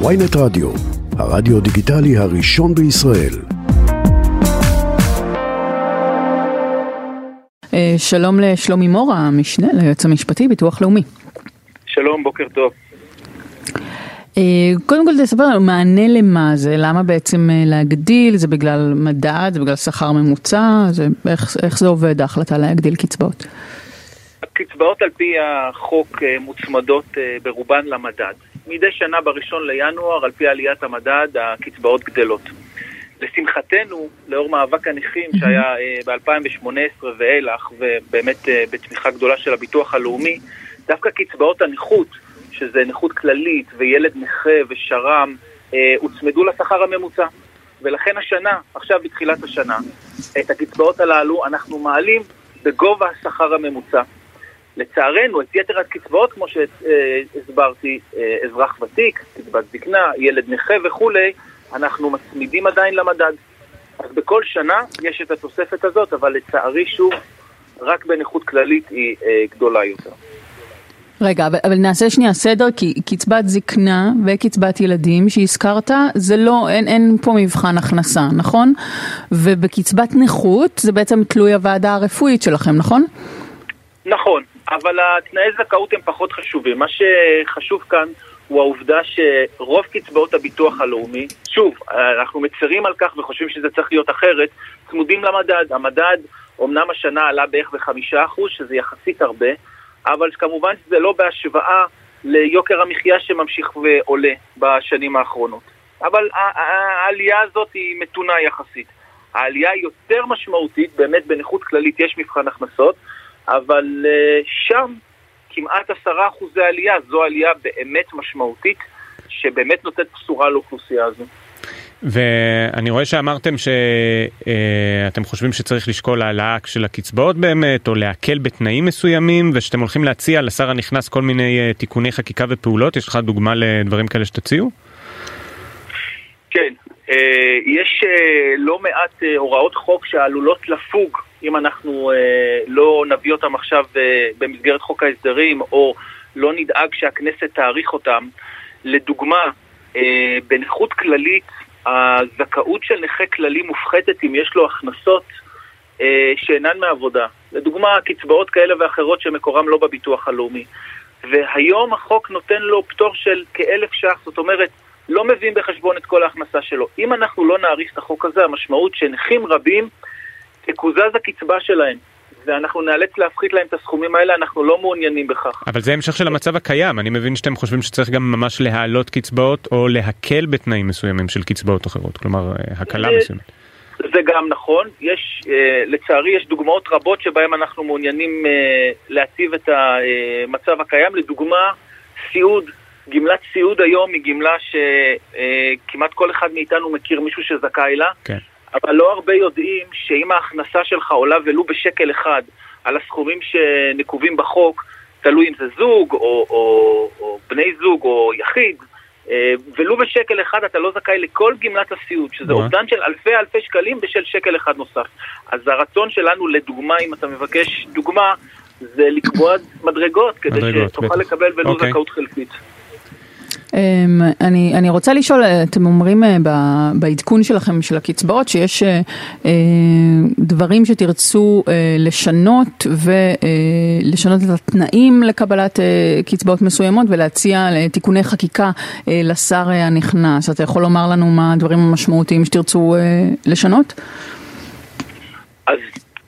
ויינט רדיו, הרדיו דיגיטלי הראשון בישראל. אה, שלום לשלומי מורה, המשנה ליועץ המשפטי, ביטוח לאומי. שלום, בוקר טוב. אה, קודם כל תספר לנו מענה למה זה, למה בעצם אה, להגדיל, זה בגלל מדד, זה בגלל שכר ממוצע, זה, איך, איך זה עובד ההחלטה להגדיל קצבאות? הקצבאות על פי החוק מוצמדות ברובן למדד. מדי שנה בראשון לינואר, על פי עליית המדד, הקצבאות גדלות. לשמחתנו, לאור מאבק הנכים שהיה ב-2018 ואילך, ובאמת בתמיכה גדולה של הביטוח הלאומי, דווקא קצבאות הנכות, שזה נכות כללית וילד נכה ושר"ם, הוצמדו לשכר הממוצע. ולכן השנה, עכשיו בתחילת השנה, את הקצבאות הללו אנחנו מעלים בגובה השכר הממוצע. לצערנו, את יתר הקצבאות, כמו שהסברתי, אזרח ותיק, קצבת זקנה, ילד נכה וכולי, אנחנו מצמידים עדיין למדד. אז בכל שנה יש את התוספת הזאת, אבל לצערי, שוב, רק בנכות כללית היא גדולה יותר. רגע, אבל, אבל נעשה שנייה סדר, כי קצבת זקנה וקצבת ילדים שהזכרת, זה לא, אין, אין פה מבחן הכנסה, נכון? ובקצבת נכות זה בעצם תלוי הוועדה הרפואית שלכם, נכון? נכון, אבל התנאי זכאות הם פחות חשובים. מה שחשוב כאן הוא העובדה שרוב קצבאות הביטוח הלאומי, שוב, אנחנו מצרים על כך וחושבים שזה צריך להיות אחרת, צמודים למדד. המדד אומנם השנה עלה בערך בחמישה אחוז, שזה יחסית הרבה, אבל כמובן שזה לא בהשוואה ליוקר המחיה שממשיך ועולה בשנים האחרונות. אבל העלייה הזאת היא מתונה יחסית. העלייה היא יותר משמעותית, באמת בנכות כללית יש מבחן הכנסות, אבל שם כמעט עשרה אחוזי עלייה, זו עלייה באמת משמעותית, שבאמת נותנת בשורה לאוכלוסייה הזו. ואני רואה שאמרתם שאתם חושבים שצריך לשקול העלאה של הקצבאות באמת, או להקל בתנאים מסוימים, ושאתם הולכים להציע לשר הנכנס כל מיני תיקוני חקיקה ופעולות. יש לך דוגמה לדברים כאלה שתציעו? כן, יש לא מעט הוראות חוק שעלולות לפוג אם אנחנו לא נביא אותם עכשיו במסגרת חוק ההסדרים, או לא נדאג שהכנסת תאריך אותם. לדוגמה, בנכות כללית הזכאות של נכה כללי מופחתת אם יש לו הכנסות אה, שאינן מעבודה. לדוגמה, קצבאות כאלה ואחרות שמקורם לא בביטוח הלאומי. והיום החוק נותן לו פטור של כאלף ש"ח, זאת אומרת, לא מביאים בחשבון את כל ההכנסה שלו. אם אנחנו לא נאריך את החוק הזה, המשמעות שנכים רבים תקוזז הקצבה שלהם. ואנחנו נאלץ להפחית להם את הסכומים האלה, אנחנו לא מעוניינים בכך. אבל זה המשך של המצב הקיים, אני מבין שאתם חושבים שצריך גם ממש להעלות קצבאות או להקל בתנאים מסוימים של קצבאות אחרות, כלומר הקלה מסוימת. זה גם נכון, יש, לצערי יש דוגמאות רבות שבהן אנחנו מעוניינים להציב את המצב הקיים, לדוגמה סיעוד, גמלת סיעוד היום היא גמלה שכמעט כל אחד מאיתנו מכיר מישהו שזכאי לה. כן. אבל לא הרבה יודעים שאם ההכנסה שלך עולה ולו בשקל אחד על הסכומים שנקובים בחוק, תלוי אם זה זוג או, או, או בני זוג או יחיד, ולו בשקל אחד אתה לא זכאי לכל גמלת הסיעוד, שזה אובדן של אלפי אלפי שקלים בשל שקל אחד נוסף. אז הרצון שלנו, לדוגמה, אם אתה מבקש דוגמה, זה לקבוע מדרגות, כדי מדרגות, שתוכל בטח. לקבל ולו אוקיי. זכאות חלקית. אני, אני רוצה לשאול, אתם אומרים בעדכון שלכם של הקצבאות שיש דברים שתרצו לשנות ולשנות את התנאים לקבלת קצבאות מסוימות ולהציע תיקוני חקיקה לשר הנכנס. אתה יכול לומר לנו מה הדברים המשמעותיים שתרצו לשנות? אז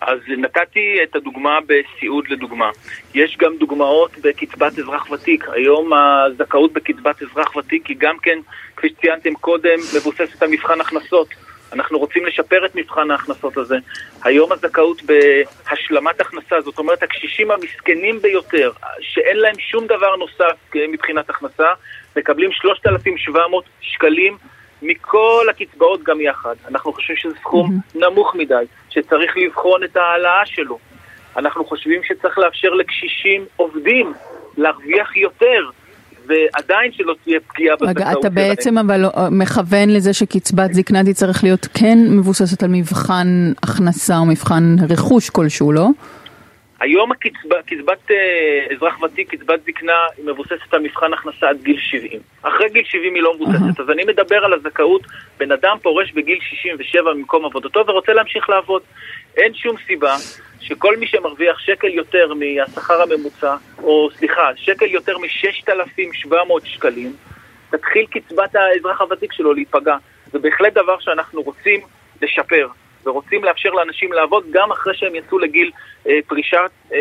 אז נתתי את הדוגמה בסיעוד לדוגמה. יש גם דוגמאות בקצבת אזרח ותיק. היום הזכאות בקצבת אזרח ותיק היא גם כן, כפי שציינתם קודם, מבוססת על מבחן הכנסות. אנחנו רוצים לשפר את מבחן ההכנסות הזה. היום הזכאות בהשלמת הכנסה, זאת אומרת הקשישים המסכנים ביותר, שאין להם שום דבר נוסף מבחינת הכנסה, מקבלים 3,700 שקלים מכל הקצבאות גם יחד. אנחנו חושבים שזה סכום. נמוך מדי, שצריך לבחון את ההעלאה שלו. אנחנו חושבים שצריך לאפשר לקשישים עובדים להרוויח יותר. ועדיין שלא תהיה פגיעה בזכאות שלהם. אתה בעצם אבל מכוון לזה שקצבת זקנה תצטרך להיות כן מבוססת על מבחן הכנסה או מבחן רכוש כלשהו, לא? היום הקצבה, קצבת אה, אזרח ותיק, קצבת זקנה, היא מבוססת על מבחן הכנסה עד גיל 70. אחרי גיל 70 היא לא מבוססת. אז אני מדבר על הזכאות, בן אדם פורש בגיל 67 ממקום עבודתו ורוצה להמשיך לעבוד. אין שום סיבה שכל מי שמרוויח שקל יותר מהשכר הממוצע, או סליחה, שקל יותר מ-6,700 שקלים, תתחיל קצבת האזרח הוותיק שלו להיפגע. זה בהחלט דבר שאנחנו רוצים לשפר. ורוצים לאפשר לאנשים לעבוד גם אחרי שהם יצאו לגיל אה, פרישת אה,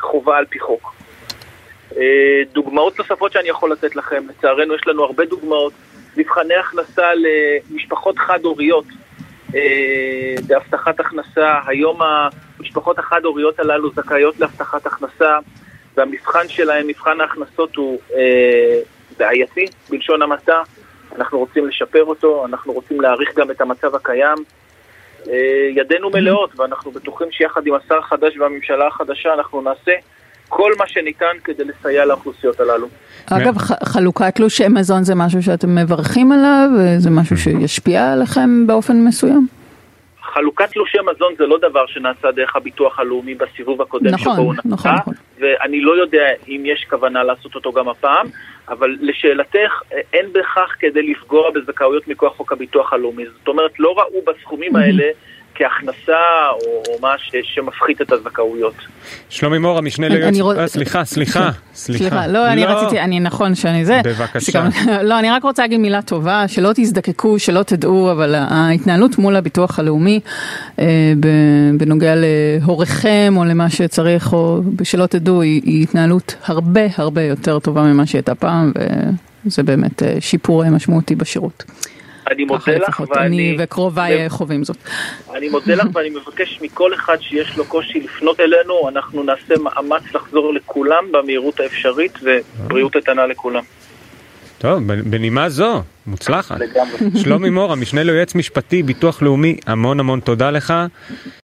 חובה על פי חוק. אה, דוגמאות נוספות שאני יכול לתת לכם, לצערנו יש לנו הרבה דוגמאות, מבחני הכנסה למשפחות חד-הוריות בהבטחת הכנסה, היום המשפחות החד-הוריות הללו זכאיות להבטחת הכנסה והמבחן שלהם, מבחן ההכנסות הוא בעייתי בלשון המעטה, אנחנו רוצים לשפר אותו, אנחנו רוצים להעריך גם את המצב הקיים. אה, ידינו מלאות, ואנחנו בטוחים שיחד עם השר החדש והממשלה החדשה אנחנו נעשה כל מה שניתן כדי לסייע לאוכלוסיות הללו. אגב, חלוקת תלושי מזון זה משהו שאתם מברכים עליו? זה משהו שישפיע עליכם באופן מסוים? חלוקת תלושי מזון זה לא דבר שנעשה דרך הביטוח הלאומי בסיבוב הקודם נכון, שבו הוא נעשה, נכון, נכון. ואני לא יודע אם יש כוונה לעשות אותו גם הפעם, אבל לשאלתך, אין בכך כדי לפגוע בזכאויות מכוח חוק הביטוח הלאומי. זאת אומרת, לא ראו בסכומים האלה כהכנסה או, או מה ש, שמפחית את הזכאויות. שלומי מור, המשנה ליועץ... רוצ... אה, סליחה, סליחה, סליחה. סליחה. לא, לא, אני רציתי, אני נכון שאני זה. בבקשה. לא, אני רק רוצה להגיד מילה טובה, שלא תזדקקו, שלא תדעו, אבל ההתנהלות מול הביטוח הלאומי אה, בנוגע להוריכם או למה שצריך, או שלא תדעו, היא, היא התנהלות הרבה הרבה יותר טובה ממה שהייתה פעם, וזה באמת אה, שיפור משמעותי בשירות. אני מודה לך ואני... אני וקרוביי חווים זאת. אני מודה לך ואני מבקש מכל אחד שיש לו קושי לפנות אלינו, אנחנו נעשה מאמץ לחזור לכולם במהירות האפשרית ובריאות איתנה לכולם. טוב, בנימה זו, מוצלחת. שלומי מור, המשנה ליועץ משפטי, ביטוח לאומי, המון המון תודה לך.